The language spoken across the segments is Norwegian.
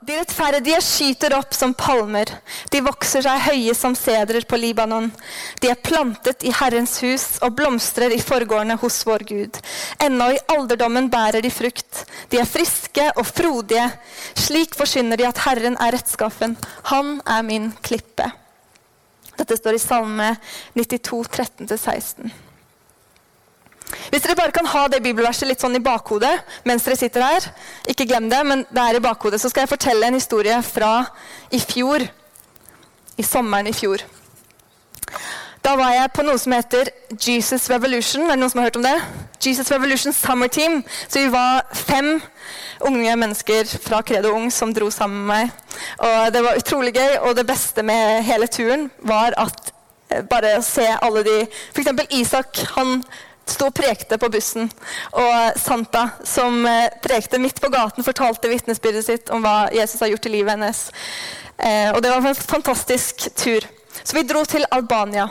De rettferdige skyter opp som palmer. De vokser seg høye som sedrer på Libanon. De er plantet i Herrens hus og blomstrer i forgårdene hos vår Gud. Ennå i alderdommen bærer de frukt. De er friske og frodige. Slik forsyner de at Herren er rettskaffen. Han er min klippe. Dette står i Salme 92, 13-16. Hvis dere bare kan ha det bibelverset litt sånn i bakhodet mens dere sitter her, ikke glem det, men det er i bakhodet, så skal jeg fortelle en historie fra i fjor. I sommeren i fjor. Da var jeg på noe som heter Jesus Revolution. Er det noen som har hørt om det? Jesus Revolution Summer Team. Så vi var fem unge mennesker fra Credo Ung som dro sammen med meg. Og Det var utrolig gøy, og det beste med hele turen var at eh, bare å se alle de F.eks. Isak. han sto og prekte på bussen. Og Santa, som eh, prekte midt på gaten, fortalte vitnesbyrdet sitt om hva Jesus har gjort i livet hennes. Eh, og det var en fantastisk tur. Så vi dro til Albania.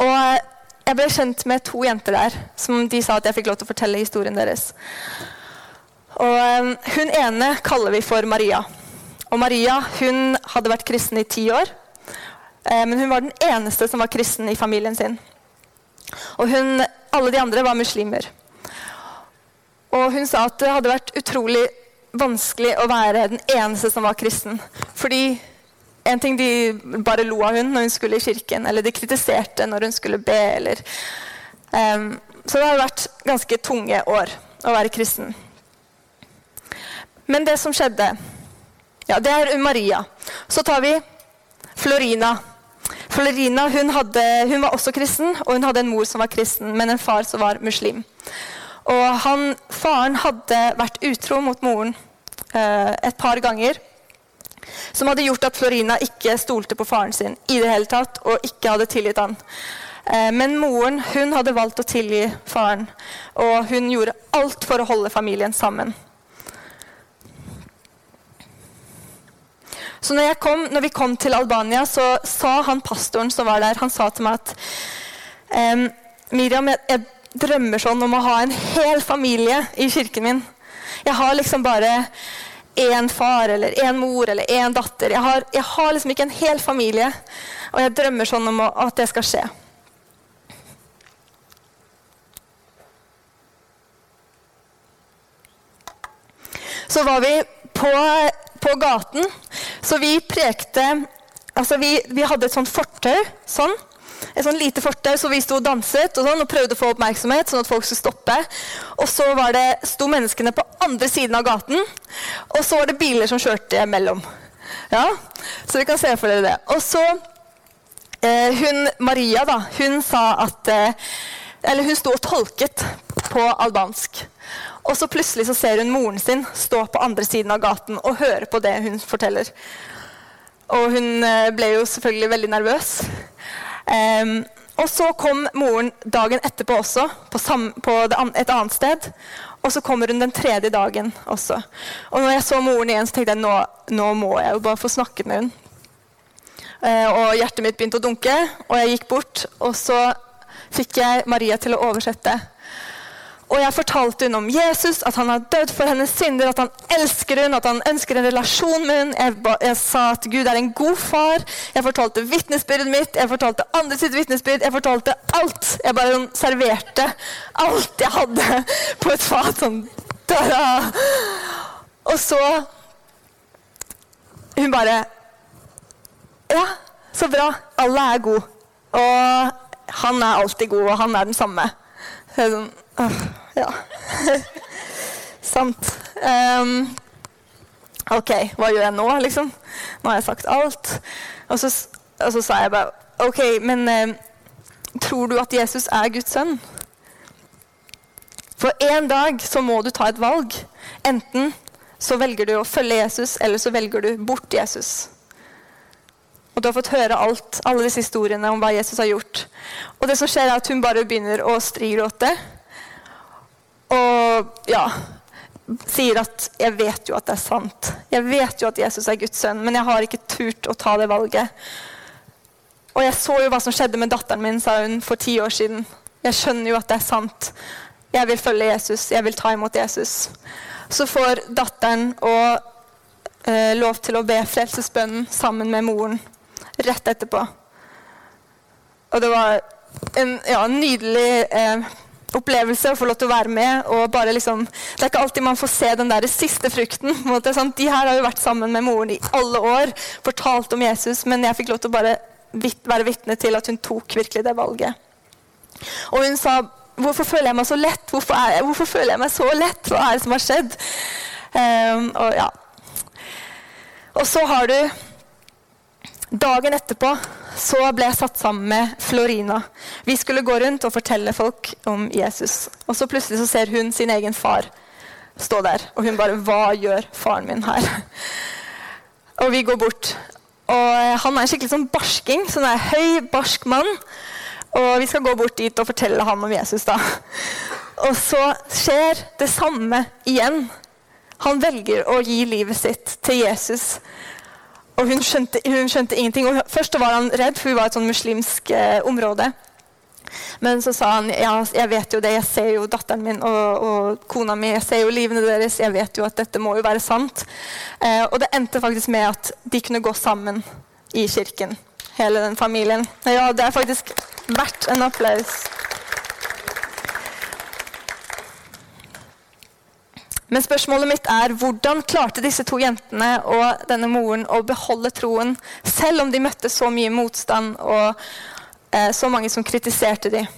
Og eh, jeg ble kjent med to jenter der som de sa at jeg fikk lov til å fortelle historien deres. Og Hun ene kaller vi for Maria. Og Maria hun hadde vært kristen i ti år. Men hun var den eneste som var kristen i familien sin. Og hun, alle de andre var muslimer. Og hun sa at det hadde vært utrolig vanskelig å være den eneste som var kristen. Fordi en ting de bare lo av hun når hun skulle i kirken, eller de kritiserte når hun skulle be. Eller, um, så det har vært ganske tunge år å være kristen. Men det som skjedde ja, Det er Maria. Så tar vi Florina. Florina hun, hadde, hun, var også kristen, og hun hadde en mor som var kristen, men en far som var muslim. Og han, Faren hadde vært utro mot moren eh, et par ganger. Som hadde gjort at Florina ikke stolte på faren sin i det hele tatt, og ikke hadde tilgitt han. Eh, men moren hun hadde valgt å tilgi faren, og hun gjorde alt for å holde familien sammen. Så når, kom, når, vi kom til Albania, så sa han pastoren som var der, han sa til meg at ehm, Miriam, jeg, jeg drømmer sånn om å ha en hel familie i kirken min. Jeg har liksom bare én far eller én mor eller én datter. Jeg har, jeg har, liksom ikke en hel familie. Og jeg drømmer sånn om at det skal skje. Så var vi på på gaten. Så vi prekte altså vi, vi hadde et sånt fortau. Sånn. Et sånn lite fortau, så vi sto og danset og, sånn, og prøvde å få oppmerksomhet. sånn at folk skulle stoppe. Og så var det, sto menneskene på andre siden av gaten, og så var det biler som kjørte mellom. Ja, Så vi kan se for dere det. Og så eh, hun Maria, da, hun sa at eh, Eller hun sto og tolket på albansk. Og så plutselig så ser hun moren sin stå på andre siden av gaten og høre på det hun forteller. Og hun eh, ble jo selvfølgelig veldig nervøs. Um, og så kom moren dagen etterpå også, på, på et annet sted. Og så kommer hun den tredje dagen også. Og når jeg så moren igjen, så tenkte jeg nå, nå må jeg jo bare få snakket med henne. Uh, og hjertet mitt begynte å dunke, og jeg gikk bort. Og så fikk jeg Maria til å oversette og jeg fortalte hun om Jesus, at han har dødd for hennes synder, at han elsker hun, at han ønsker en relasjon med hun. Jeg, jeg, sa at Gud er en god far. Jeg fortalte vitnesbyrdet mitt, jeg fortalte andre sitt vitnesbyrd. Jeg fortalte alt. Jeg bare serverte alt jeg hadde på et fat. sånn, Tada! Og så Hun bare Ja, så bra. Alle er gode. Og han er alltid god, og han er den samme. Så jeg sånn, ja. Sant. Um, OK, hva gjør jeg nå, liksom? Nå har jeg sagt alt. Og så, og så sa jeg bare OK, men um, tror du at Jesus er Guds sønn? For en dag så må du ta et valg. Enten så velger du å følge Jesus, eller så velger du bort Jesus. Og du har fått høre alt, alle disse historiene om hva Jesus har gjort. Og det som skjer er at hun bare begynner å strigråte. Og ja sier at 'jeg vet jo at det er sant'. Jeg vet jo at Jesus er Guds sønn, men jeg har ikke turt å ta det valget. Og jeg så jo hva som skjedde med datteren min, sa hun for ti år siden. Jeg skjønner jo at det er sant. Jeg vil følge Jesus. Jeg vil ta imot Jesus. Så får datteren og eh, lov til å be frelsesbønnen sammen med moren rett etterpå. Og det var en ja, nydelig eh, opplevelse å få lov til å være med. og bare liksom, Det er ikke alltid man får se den der siste frukten. Måte. De her har jo vært sammen med moren i alle år, fortalt om Jesus, men jeg fikk lov til å bare være vitne til at hun tok virkelig det valget. Og hun sa Hvorfor føler jeg meg så lett? Hvorfor, jeg, hvorfor føler jeg meg så lett? Hva er det som har skjedd? Um, og ja. Og så har du Dagen etterpå så ble jeg satt sammen med Florina. Vi skulle gå rundt og fortelle folk om Jesus. Og så plutselig så ser hun sin egen far stå der. Og hun bare Hva gjør faren min her? Og vi går bort. Og han er en skikkelig sånn barsking. Sånn er høy, barsk mann. Og vi skal gå bort dit og fortelle han om Jesus. da. Og så skjer det samme igjen. Han velger å gi livet sitt til Jesus. Og hun skjønte, hun skjønte ingenting. Og først var han redd, for hun var et sånn muslimsk eh, område. Men så sa han ja, jeg vet jo det, jeg ser jo datteren min og, og, kona mi, jeg ser jo livene deres, jeg vet jo at dette må jo være sant. Eh, og det endte faktisk med at de kunne gå sammen i kirken, hele den familien. Ja, det er faktisk verdt en applaus. Men spørsmålet mitt er hvordan klarte disse to jentene og denne moren å beholde troen, selv om de møtte så mye motstand og eh, så mange som kritiserte dem?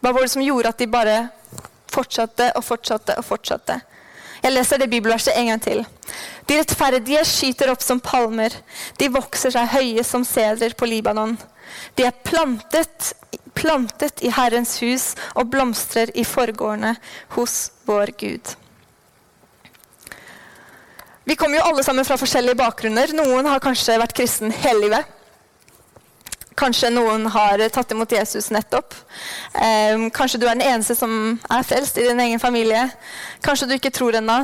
Hva var det som gjorde at de bare fortsatte og fortsatte og fortsatte? Jeg leser det bibelverset en gang til. De rettferdige skyter opp som palmer. De vokser seg høye som sedrer på Libanon. De er plantet plantet i Herrens hus og blomstrer i forgårdene hos vår Gud. Vi kommer jo alle sammen fra forskjellige bakgrunner. Noen har kanskje vært kristen hele livet. Kanskje noen har tatt imot Jesus nettopp. Eh, kanskje du er den eneste som er frelst i din egen familie. Kanskje du ikke tror ennå.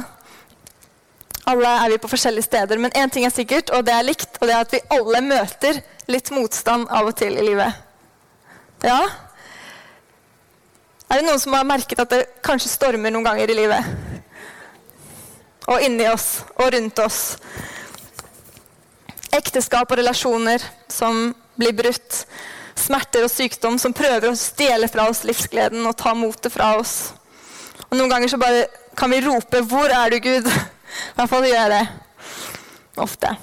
Alle er vi på forskjellige steder, men én ting er sikkert, og det er likt, og det er at vi alle møter litt motstand av og til i livet. Ja? Er det noen som har merket at det kanskje stormer noen ganger i livet? Og inni oss og rundt oss. Ekteskap og relasjoner som blir brutt. Smerter og sykdom som prøver å stjele fra oss livsgleden og ta motet fra oss. Og Noen ganger så bare kan vi rope 'Hvor er du, Gud?' I hvert fall gjør jeg det ofte.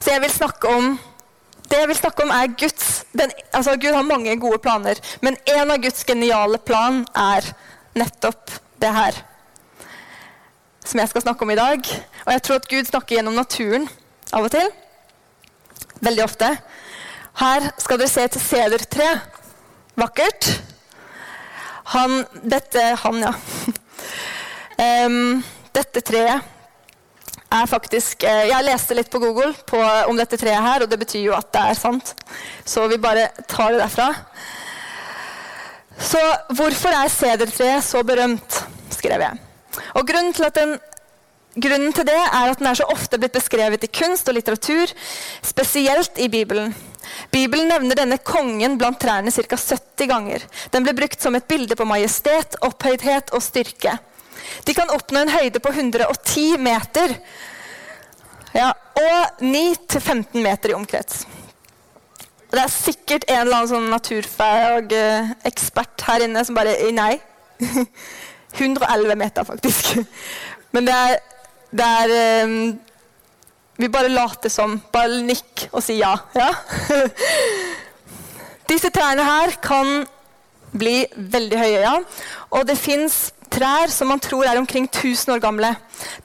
Så jeg vil snakke om det jeg vil snakke om, er Guds den, altså Gud har mange gode planer, men en av Guds geniale plan er nettopp det her. Som jeg skal snakke om i dag. Og jeg tror at Gud snakker gjennom naturen av og til. Veldig ofte. Her skal dere se et sedertre. Vakkert. Han Dette Han, ja. um, dette treet er faktisk eh, Jeg leste litt på Google på, om dette treet her, og det betyr jo at det er sant. Så vi bare tar det derfra. Så hvorfor er sedertreet så berømt, skrev jeg. Og grunnen til, den, grunnen til det er at den er så ofte blitt beskrevet i kunst og litteratur, spesielt i Bibelen. Bibelen nevner denne kongen blant trærne ca. 70 ganger. Den ble brukt som et bilde på majestet, opphøydhet og styrke. De kan oppnå en høyde på 110 meter ja, og 9-15 meter i omkrets. Det er sikkert en eller annen sånn naturfagekspert her inne som bare Nei. 111 meter, faktisk. Men det er, det er um, Vi bare later som. Bare nikk og si ja. ja? Disse trærne her kan bli veldig høye, ja. Og det fins trær som man tror er omkring 1000 år gamle.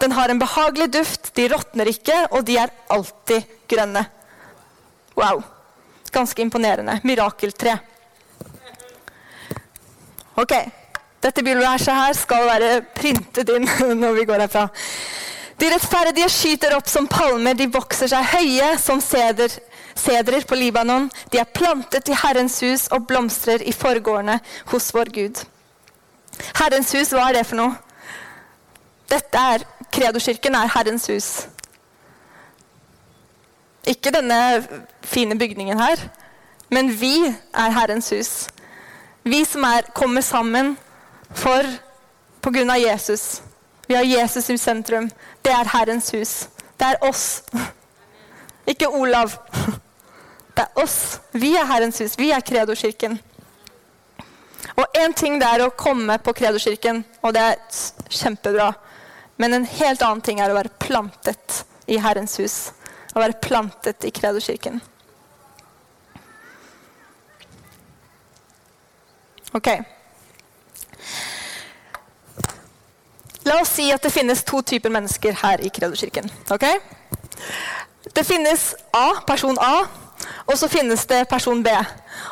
Den har en behagelig duft, de råtner ikke, og de er alltid grønne. Wow. Ganske imponerende. Mirakeltre. Ok, dette bildet her skal være printet inn når vi går herfra. De rettferdige skyter opp som palmer, de vokser seg høye som seder, sedrer på Libanon. De er plantet i Herrens hus og blomstrer i forgårdene hos vår Gud. Herrens hus, hva er det for noe? Dette er, Kredoskirken er Herrens hus. Ikke denne fine bygningen her, men vi er Herrens hus. Vi som er, kommer sammen for på grunn av Jesus. Vi har Jesus i sentrum. Det er Herrens hus. Det er oss. Ikke Olav. Det er oss. Vi er Herrens hus. Vi er Kredo-kirken. Én ting det er å komme på Kredo-kirken, og det er kjempebra. Men en helt annen ting er å være plantet i Herrens hus. Å være plantet i Kredo-kirken. Ok. La oss si at det finnes to typer mennesker her i Kredo-kirken. Okay? Det finnes A, person A, og så finnes det person B.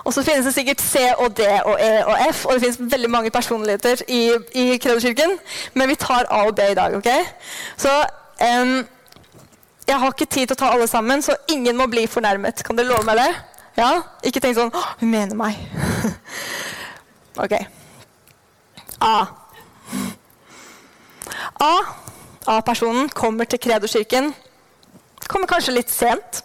Og så finnes det sikkert C og D og E og F, og det finnes veldig mange personligheter i, i Kredo-kirken, men vi tar A og B i dag. ok? Så um, jeg har ikke tid til å ta alle sammen, så ingen må bli fornærmet. Kan dere love meg det? Ja? Ikke tenk sånn Hun mener meg. ok. A. A. A-personen kommer til Kredo-kirken. Kommer kanskje litt sent.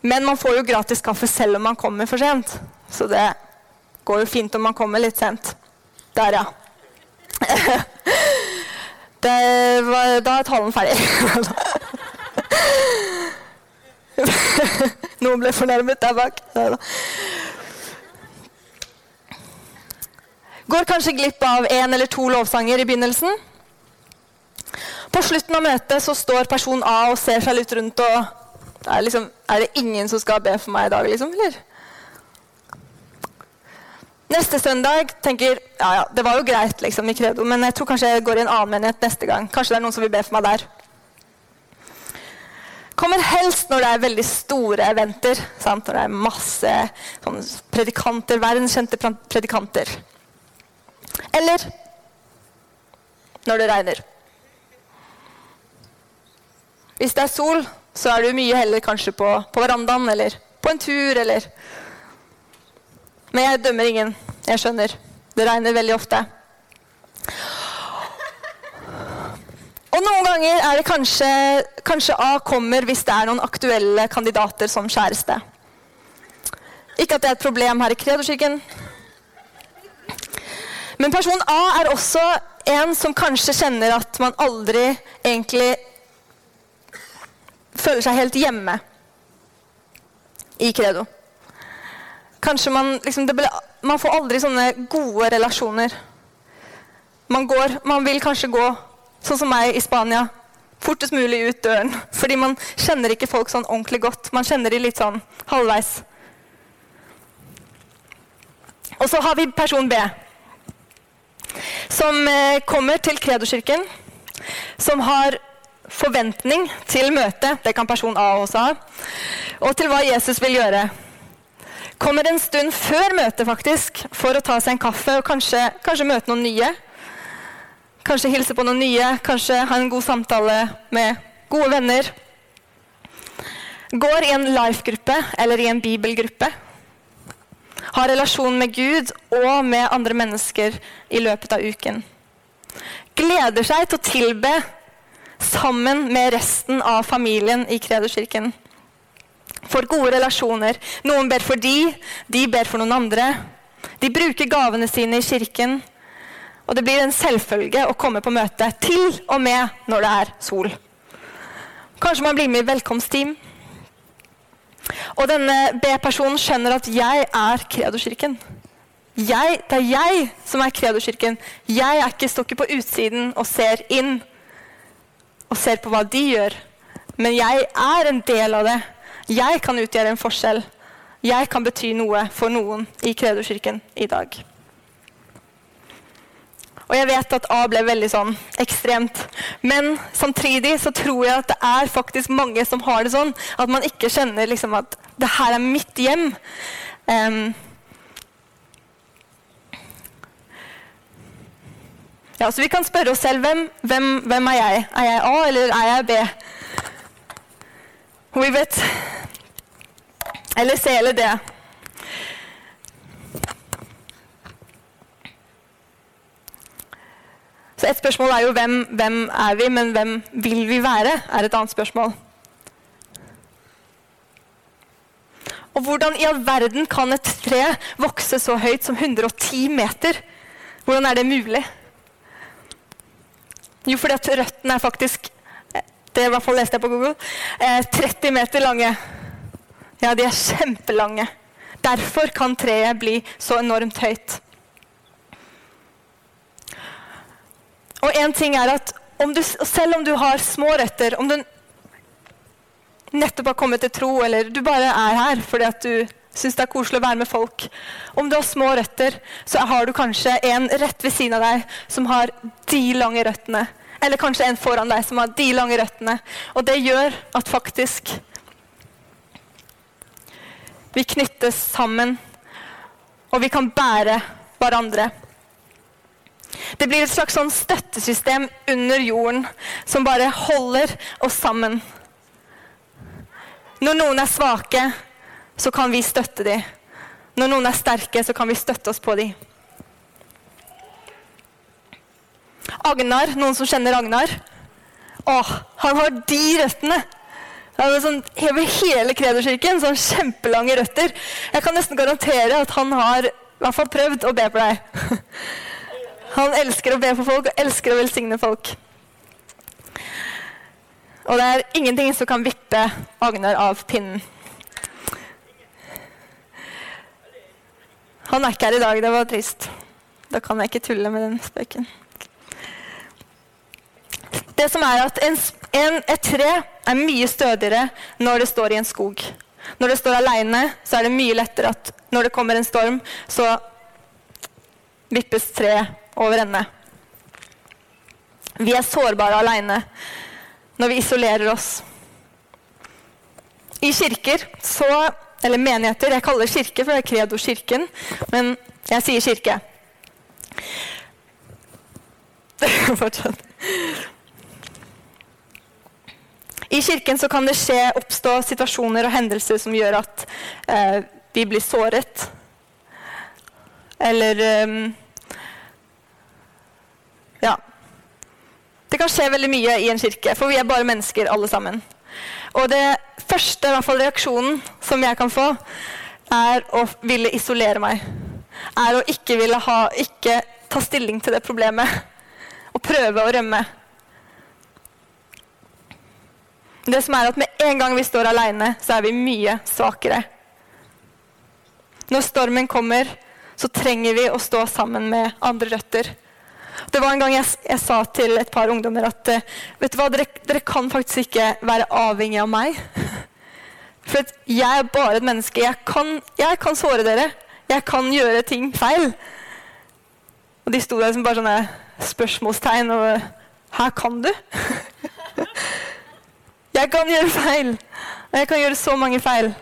Men man får jo gratis kaffe selv om man kommer for sent. Så det går jo fint om man kommer litt sent. Der, ja. Var, da er talen ferdig. Noen ble fornærmet der bak. Går kanskje glipp av én eller to lovsanger i begynnelsen. På slutten av møtet så står person A og ser seg litt rundt. og Er, liksom, er det ingen som skal be for meg i dag, liksom? eller? Neste søndag tenker ja, ja, det var jo greit liksom, i Credo, men jeg tror kanskje jeg går i en annen menighet neste gang. Kanskje det er noen som vil be for meg der. Kommer helst når det er veldig store eventer. Sant? Når det er masse sånn, predikanter, verdenskjente predikanter. Eller når det regner. Hvis det er sol, så er du mye heller kanskje på, på verandaen eller på en tur eller Men jeg dømmer ingen. Jeg skjønner. Det regner veldig ofte. Og noen ganger er det kanskje, kanskje A kommer hvis det er noen aktuelle kandidater som kjæreste. Ikke at det er et problem her i Kredoskirken. Men person A er også en som kanskje kjenner at man aldri egentlig føler seg helt hjemme i Credo. Kanskje man liksom, ble, Man får aldri sånne gode relasjoner. Man, går, man vil kanskje gå, sånn som meg i Spania, fortest mulig ut døren. Fordi man kjenner ikke folk sånn ordentlig godt. Man kjenner de litt sånn halvveis. Og så har vi person B, som eh, kommer til Kredo-kirken, som har forventning til møtet, det kan person A også ha, og til hva Jesus vil gjøre. Kommer en stund før møtet faktisk, for å ta seg en kaffe og kanskje, kanskje møte noen nye. Kanskje hilse på noen nye, kanskje ha en god samtale med gode venner. Går i en life-gruppe eller i en bibelgruppe. Har relasjon med Gud og med andre mennesker i løpet av uken. Gleder seg til å tilbe sammen med resten av familien i Kredoskirken. For gode relasjoner. Noen ber for de, de ber for noen andre. De bruker gavene sine i kirken. Og det blir en selvfølge å komme på møte, til og med når det er sol. Kanskje man blir med i velkomstteam. Og denne B-personen skjønner at 'jeg er Kredoskirken'. Jeg, det er jeg som er Kredoskirken. Jeg er ikke står ikke på utsiden og ser inn og ser på hva de gjør. Men jeg er en del av det. Jeg kan utgjøre en forskjell. Jeg kan bety noe for noen i Kredo-kirken i dag. Og jeg vet at A ble veldig sånn ekstremt. Men samtidig så tror jeg at det er faktisk mange som har det sånn. At man ikke kjenner liksom at det her er mitt hjem. Um, Ja, så Vi kan spørre oss selv hvem, hvem, hvem er jeg? Er jeg A, eller er jeg B? Vi vet Eller C eller D. Så Et spørsmål er jo hvem, hvem er vi, men hvem vil vi være? er et annet spørsmål. Og hvordan i all verden kan et tre vokse så høyt som 110 meter? Hvordan er det mulig? Jo, fordi at røttene er faktisk det i hvert fall leste jeg på Google, 30 meter lange. Ja, de er kjempelange. Derfor kan treet bli så enormt høyt. Og en ting er at om du, selv om du har små røtter, om du nettopp har kommet til tro, eller du bare er her fordi at du syns det er koselig å være med folk Om du har små røtter, så har du kanskje en rett ved siden av deg som har de lange røttene. Eller kanskje en foran deg som har de lange røttene. Og det gjør at faktisk vi knyttes sammen, og vi kan bære hverandre. Det blir et slags sånn støttesystem under jorden som bare holder oss sammen. Når noen er svake, så kan vi støtte dem. Når noen er sterke, så kan vi støtte oss på dem. Agnar, noen som kjenner Agnar? Åh, han har de røttene! Han er sånn, Over hele Kredoskirken, sånn kjempelange røtter. Jeg kan nesten garantere at han har i hvert fall prøvd å be på deg. Han elsker å be for folk og elsker å velsigne folk. Og det er ingenting som kan vippe Agnar av pinnen. Han er ikke her i dag. Det var trist. Da kan jeg ikke tulle med den spøken. Det som er at en, en, Et tre er mye stødigere når det står i en skog. Når det står aleine, så er det mye lettere at når det kommer en storm, så vippes treet over ende. Vi er sårbare aleine når vi isolerer oss. I kirker, så, eller menigheter Jeg kaller det kirke, for det er Kredo-kirken, men jeg sier kirke. Fortsatt. I kirken kan det skje, oppstå situasjoner og hendelser som gjør at eh, vi blir såret. Eller eh, Ja. Det kan skje veldig mye i en kirke, for vi er bare mennesker alle sammen. Og det første fall reaksjonen som jeg kan få, er å ville isolere meg. Er å ikke ville ha, ikke ta stilling til det problemet. Og prøve å rømme. Det som er at Med en gang vi står alene, så er vi mye svakere. Når stormen kommer, så trenger vi å stå sammen med andre røtter. Det var en gang jeg, jeg sa til et par ungdommer at eh, vet du hva, dere, dere kan faktisk ikke være avhengig av meg. For jeg er bare et menneske. Jeg kan, jeg kan, såre dere. Jeg kan gjøre ting feil. Og de sto der som bare sånne spørsmålstegn. Og Her kan du? jeg kan gjøre feil. Og jeg kan gjøre så mange feil.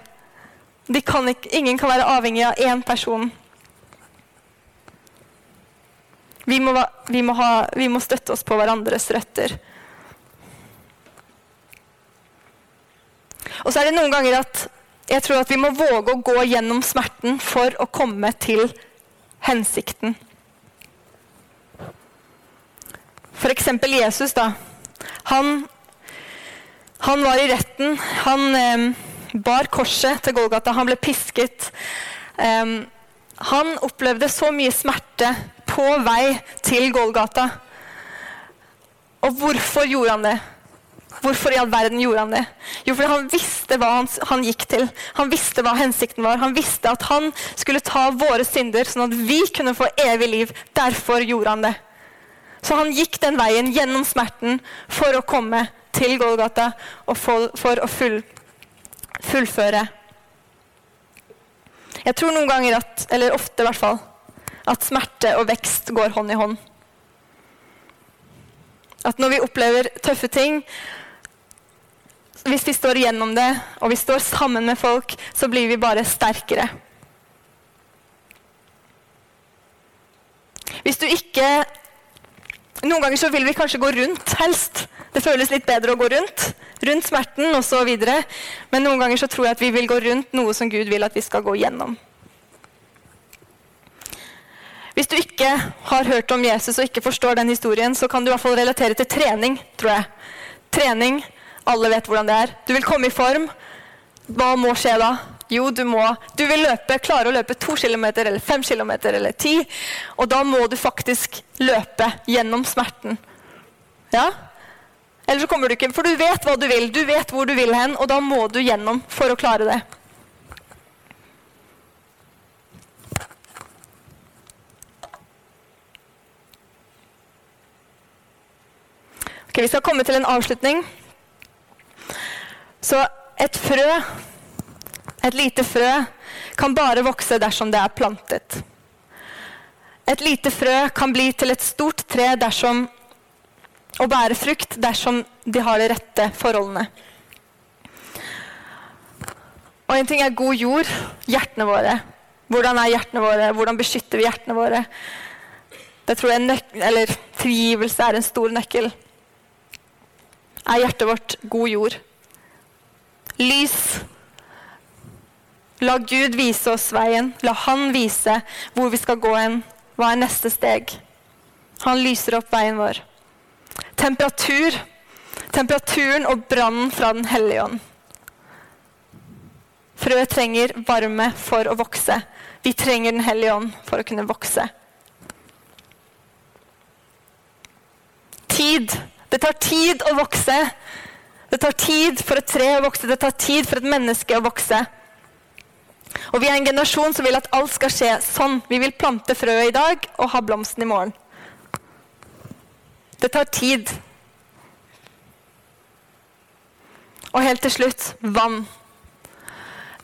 Kan ikke, ingen kan være avhengig av én person. Vi må, vi, må ha, vi må, støtte oss på hverandres røtter. Og så er det noen ganger at jeg tror at vi må våge å gå gjennom smerten for å komme til hensikten. F.eks. Jesus. da. Han, han, var i retten. Han eh, bar korset til Golgata. Han ble pisket. Eh, han opplevde så mye smerte på vei til Golgata. Og hvorfor gjorde han det? Hvorfor i all verden gjorde han det? Jo, fordi han visste hva han, han, gikk til. Han visste hva hensikten var. Han visste at han skulle ta våre synder, sånn at vi kunne få evig liv. Derfor gjorde han det. Så han gikk den veien gjennom smerten for å komme til Golgata og for, for å full, fullføre. Jeg tror noen ganger at, eller ofte i hvert fall, at smerte og vekst går hånd i hånd. At når vi opplever tøffe ting, hvis vi står igjennom det, og vi står sammen med folk, så blir vi bare sterkere. Hvis du ikke Noen ganger så vil vi kanskje gå rundt, helst. Det føles litt bedre å gå rundt. Rundt smerten osv. Men noen ganger så tror jeg at vi vil gå rundt noe som Gud vil at vi skal gå gjennom. Hvis du ikke har hørt om Jesus og ikke forstår den historien, så kan du i hvert fall relatere til trening, tror jeg. Trening, alle vet hvordan det er. Du vil komme i form. Hva må skje da? Jo, du må Du vil løpe, klare å løpe to kilometer eller fem kilometer eller ti. Og da må du faktisk løpe gjennom smerten. Ja? Eller så kommer du ikke, for du vet hva du vil, du vet hvor du vil hen, og da må du gjennom for å klare det. Ok, Vi skal komme til en avslutning. Så et frø, et lite frø, kan bare vokse dersom det er plantet. Et lite frø kan bli til et stort tre dersom, og bære frukt dersom de har de rette forholdene. Og en ting er god jord, hjertene våre. Hvordan er hjertene våre? Hvordan beskytter vi hjertene våre? Det tror jeg eller Tilgivelse er en stor nøkkel. Er hjertet vårt god jord? Lys. La Gud vise oss veien. La Han vise hvor vi skal gå hen. Hva er neste steg? Han lyser opp veien vår. Temperatur. Temperaturen og brannen fra Den hellige ånd. Frøet trenger varme for å vokse. Vi trenger Den hellige ånd for å kunne vokse. Tid. Det tar tid å vokse. Det tar tid for et tre å vokse, det tar tid for et menneske å vokse. Og Vi er en generasjon som vil at alt skal skje sånn. Vi vil plante frøet i dag og ha blomsten i morgen. Det tar tid. Og helt til slutt vann.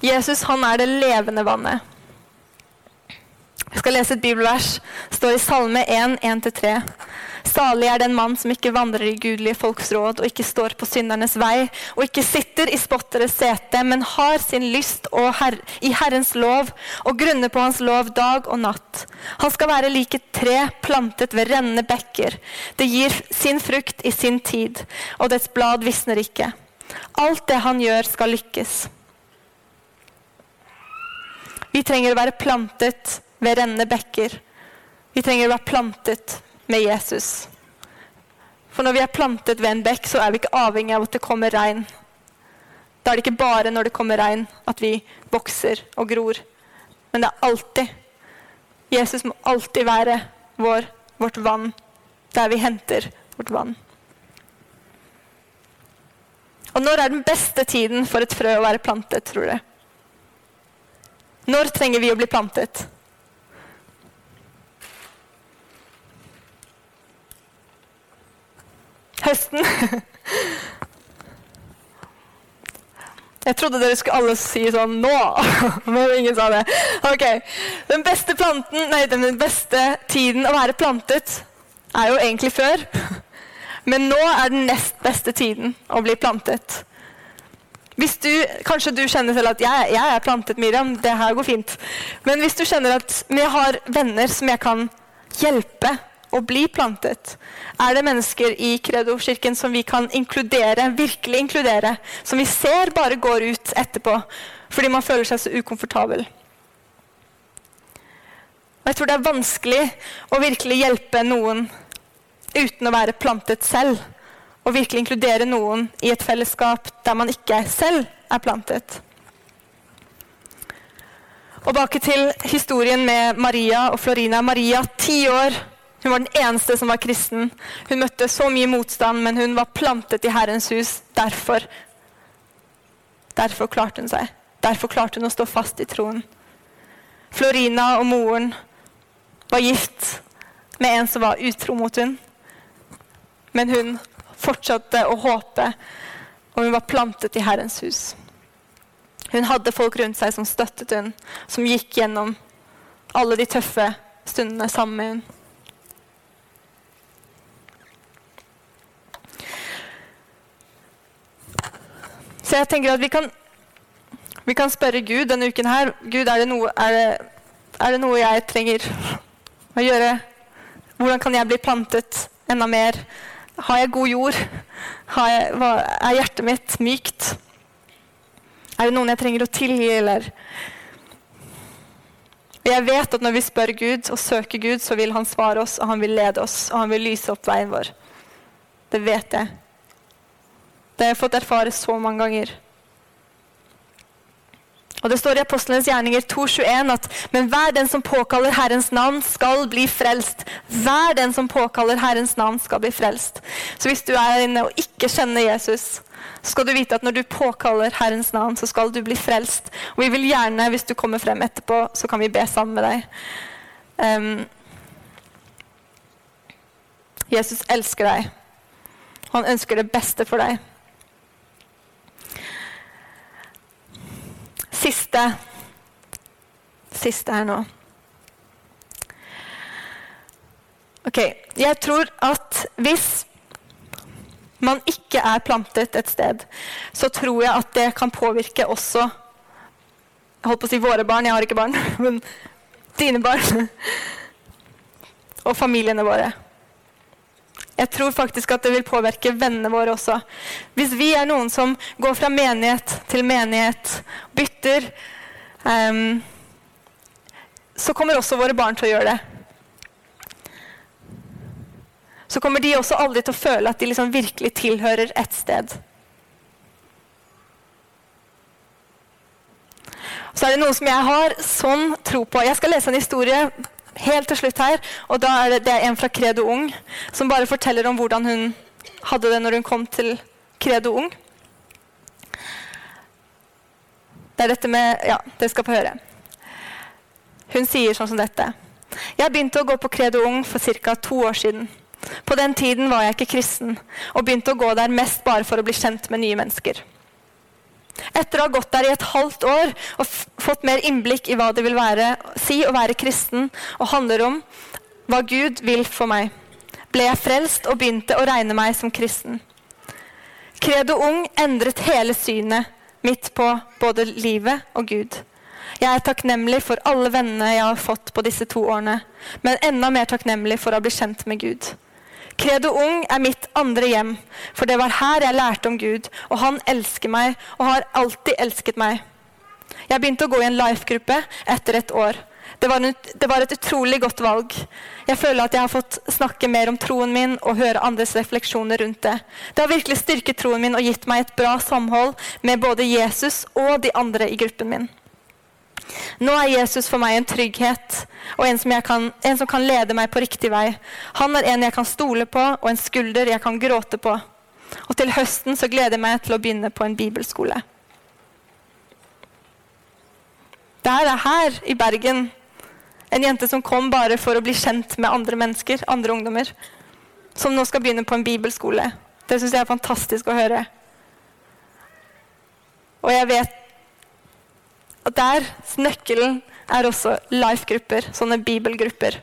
Jesus han er det levende vannet. Jeg skal lese et bibelvers. Det står i Salme 1, 1-3. Salig er den mann som ikke vandrer i gudelige folks råd og ikke står på syndernes vei og ikke sitter i spotteres sete, men har sin lyst her i Herrens lov og grunner på hans lov dag og natt. Han skal være like et tre plantet ved rennende bekker. Det gir sin frukt i sin tid, og dets blad visner ikke. Alt det han gjør, skal lykkes. Vi trenger å være plantet ved rennende bekker. Vi trenger å være plantet med Jesus. For når vi er plantet ved en bekk, så er vi ikke avhengig av at det kommer regn. Da er det ikke bare når det kommer regn at vi vokser og gror. Men det er alltid. Jesus må alltid være vår, vårt vann, der vi henter vårt vann. Og når er den beste tiden for et frø å være plantet, tror du? Når trenger vi å bli plantet? Høsten. Jeg trodde dere skulle alle si sånn nå, men ingen sa det. Ok, Den beste planten, nei, den beste tiden å være plantet er jo egentlig før. Men nå er den nest beste tiden å bli plantet. Hvis du, Kanskje du kjenner selv at jeg, jeg er plantet, Miriam. Det her går fint. Men hvis du kjenner at jeg har venner som jeg kan hjelpe å bli plantet, er det mennesker i Kredo-kirken som vi kan inkludere, virkelig inkludere, som vi ser bare går ut etterpå fordi man føler seg så ukomfortabel. Og jeg tror det er vanskelig å virkelig hjelpe noen uten å være plantet selv. Og virkelig inkludere noen i et fellesskap der man ikke selv er plantet. Og Bak til historien med Maria og Florina. Maria, ti år, hun var den eneste som var kristen. Hun møtte så mye motstand, men hun var plantet i Herrens hus. Derfor, derfor klarte hun seg. Derfor klarte hun å stå fast i troen. Florina og moren var gift med en som var utro mot hun. Men hun fortsatte å håpe, og hun var plantet i Herrens hus. Hun hadde folk rundt seg som støttet hun, som gikk gjennom alle de tøffe stundene sammen med hun. Så jeg tenker at vi kan, vi kan spørre Gud denne uken her Gud, er det, noe, er, det, er det noe jeg trenger å gjøre? Hvordan kan jeg bli plantet enda mer? Har jeg god jord? Jeg, hva, er hjertet mitt mykt? Er det noen jeg trenger å tilgi, eller Jeg vet at når vi spør Gud og søker Gud, så vil han svare oss, og han vil lede oss, og han vil lyse opp veien vår. Det vet jeg. Det har jeg fått erfare så mange ganger. Og Det står i Apostlenes gjerninger 2,21 at men hver den som påkaller Herrens navn, skal bli frelst. Hver den som påkaller Herrens navn, skal bli frelst. Så hvis du er inne og ikke kjenner Jesus, så skal du vite at når du påkaller Herrens navn, så skal du bli frelst. Og vi vil gjerne, hvis du kommer frem etterpå, så kan vi be sammen med deg. Um, Jesus elsker deg. Han ønsker det beste for deg. Siste Siste her nå. Ok, Jeg tror at hvis man ikke er plantet et sted, så tror jeg at det kan påvirke også Jeg holdt på å si våre barn, jeg har ikke barn, men dine barn. Og familiene våre. Jeg tror faktisk at det vil påvirke vennene våre også. Hvis vi er noen som går fra menighet til menighet, bytter, um, så kommer også våre barn til å gjøre det. Så kommer de også aldri til å føle at de liksom virkelig tilhører et sted. Så er det noe som jeg har sånn tro på. Jeg skal lese en historie helt til slutt her. Og da er det, det er en fra Credo Ung som bare forteller om hvordan hun hadde det når hun kom til Credo Ung. Det er dette med Ja, dere skal få høre. Hun sier sånn som dette. Jeg begynte å gå på Credo Ung for ca. to år siden. På den tiden var jeg ikke kristen, og begynte å gå der mest bare for å bli kjent med nye mennesker. Etter å ha gått der i et halvt år og fått mer innblikk i hva det vil være, si å være kristen, og handler om hva Gud vil for meg, ble jeg frelst og begynte å regne meg som kristen. Credo Ung endret hele synet mitt på både livet og Gud. Jeg er takknemlig for alle vennene jeg har fått på disse to årene, men enda mer takknemlig for å bli kjent med Gud. Credo Ung er mitt andre hjem, for det var her jeg lærte om Gud, og han elsker meg og har alltid elsket meg. Jeg begynte å gå i en life-gruppe etter et år. Det var, en, det var, et utrolig godt valg. Jeg føler at jeg har fått snakke mer om troen min og høre andres refleksjoner rundt det. Det har virkelig styrket troen min og gitt meg et bra samhold med både Jesus og de andre i gruppen min. Nå er Jesus for meg en trygghet og en som, kan, en som, kan, lede meg på riktig vei. Han er en jeg kan stole på, og en skulder jeg kan gråte på. Og til høsten så gleder jeg meg til å begynne på en bibelskole. Det er her i Bergen en jente som kom bare for å bli kjent med andre mennesker, andre ungdommer. Som nå skal begynne på en bibelskole. Det syns jeg er fantastisk å høre. Og jeg vet at der nøkkelen er også life-grupper, sånne bibelgrupper.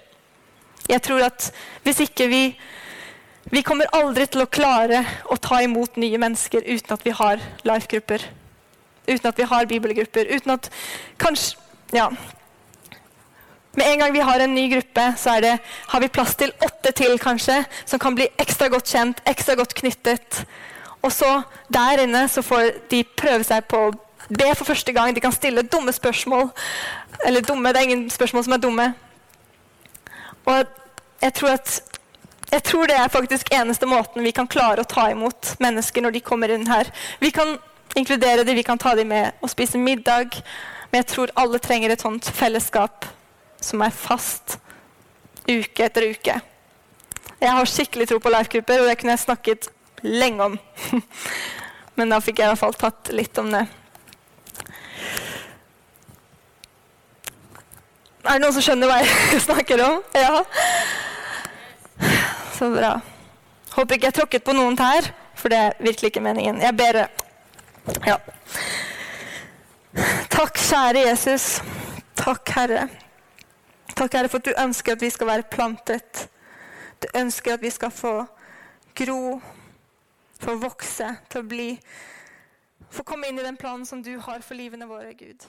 Jeg tror at hvis ikke vi Vi kommer aldri til å klare å ta imot nye mennesker uten at vi har life-grupper. Uten at vi har bibelgrupper. Uten at kanskje Ja. Med en gang vi har en ny gruppe, så det, har vi plass til åtte til, kanskje, som kan bli ekstra godt kjent, ekstra godt knyttet. Og så der inne så får de prøve seg på å be for første gang. De kan stille dumme spørsmål. Eller dumme, det er ingen spørsmål som er dumme. Og jeg tror, at, jeg tror det er faktisk eneste måten vi kan klare å ta imot mennesker når de kommer inn her. Vi kan inkludere dem, vi kan ta dem med og spise middag. Men jeg tror alle trenger et sånt fellesskap som er fast uke etter uke. Jeg har skikkelig tro på life-grupper, og det kunne jeg snakket lenge om. Men da fikk jeg i hvert fall tatt litt om det. Er det noen som skjønner hva jeg snakker om? Ja. Så bra. Håper ikke jeg tråkket på noen tær, for det er virkelig ikke meningen. Jeg ber Ja. Takk, kjære Jesus. Takk, Herre. Takk, Herre, for at du ønsker at vi skal være plantet. Du ønsker at vi skal få gro, få vokse, til å bli Få komme inn i den planen som du har for livene våre, Gud.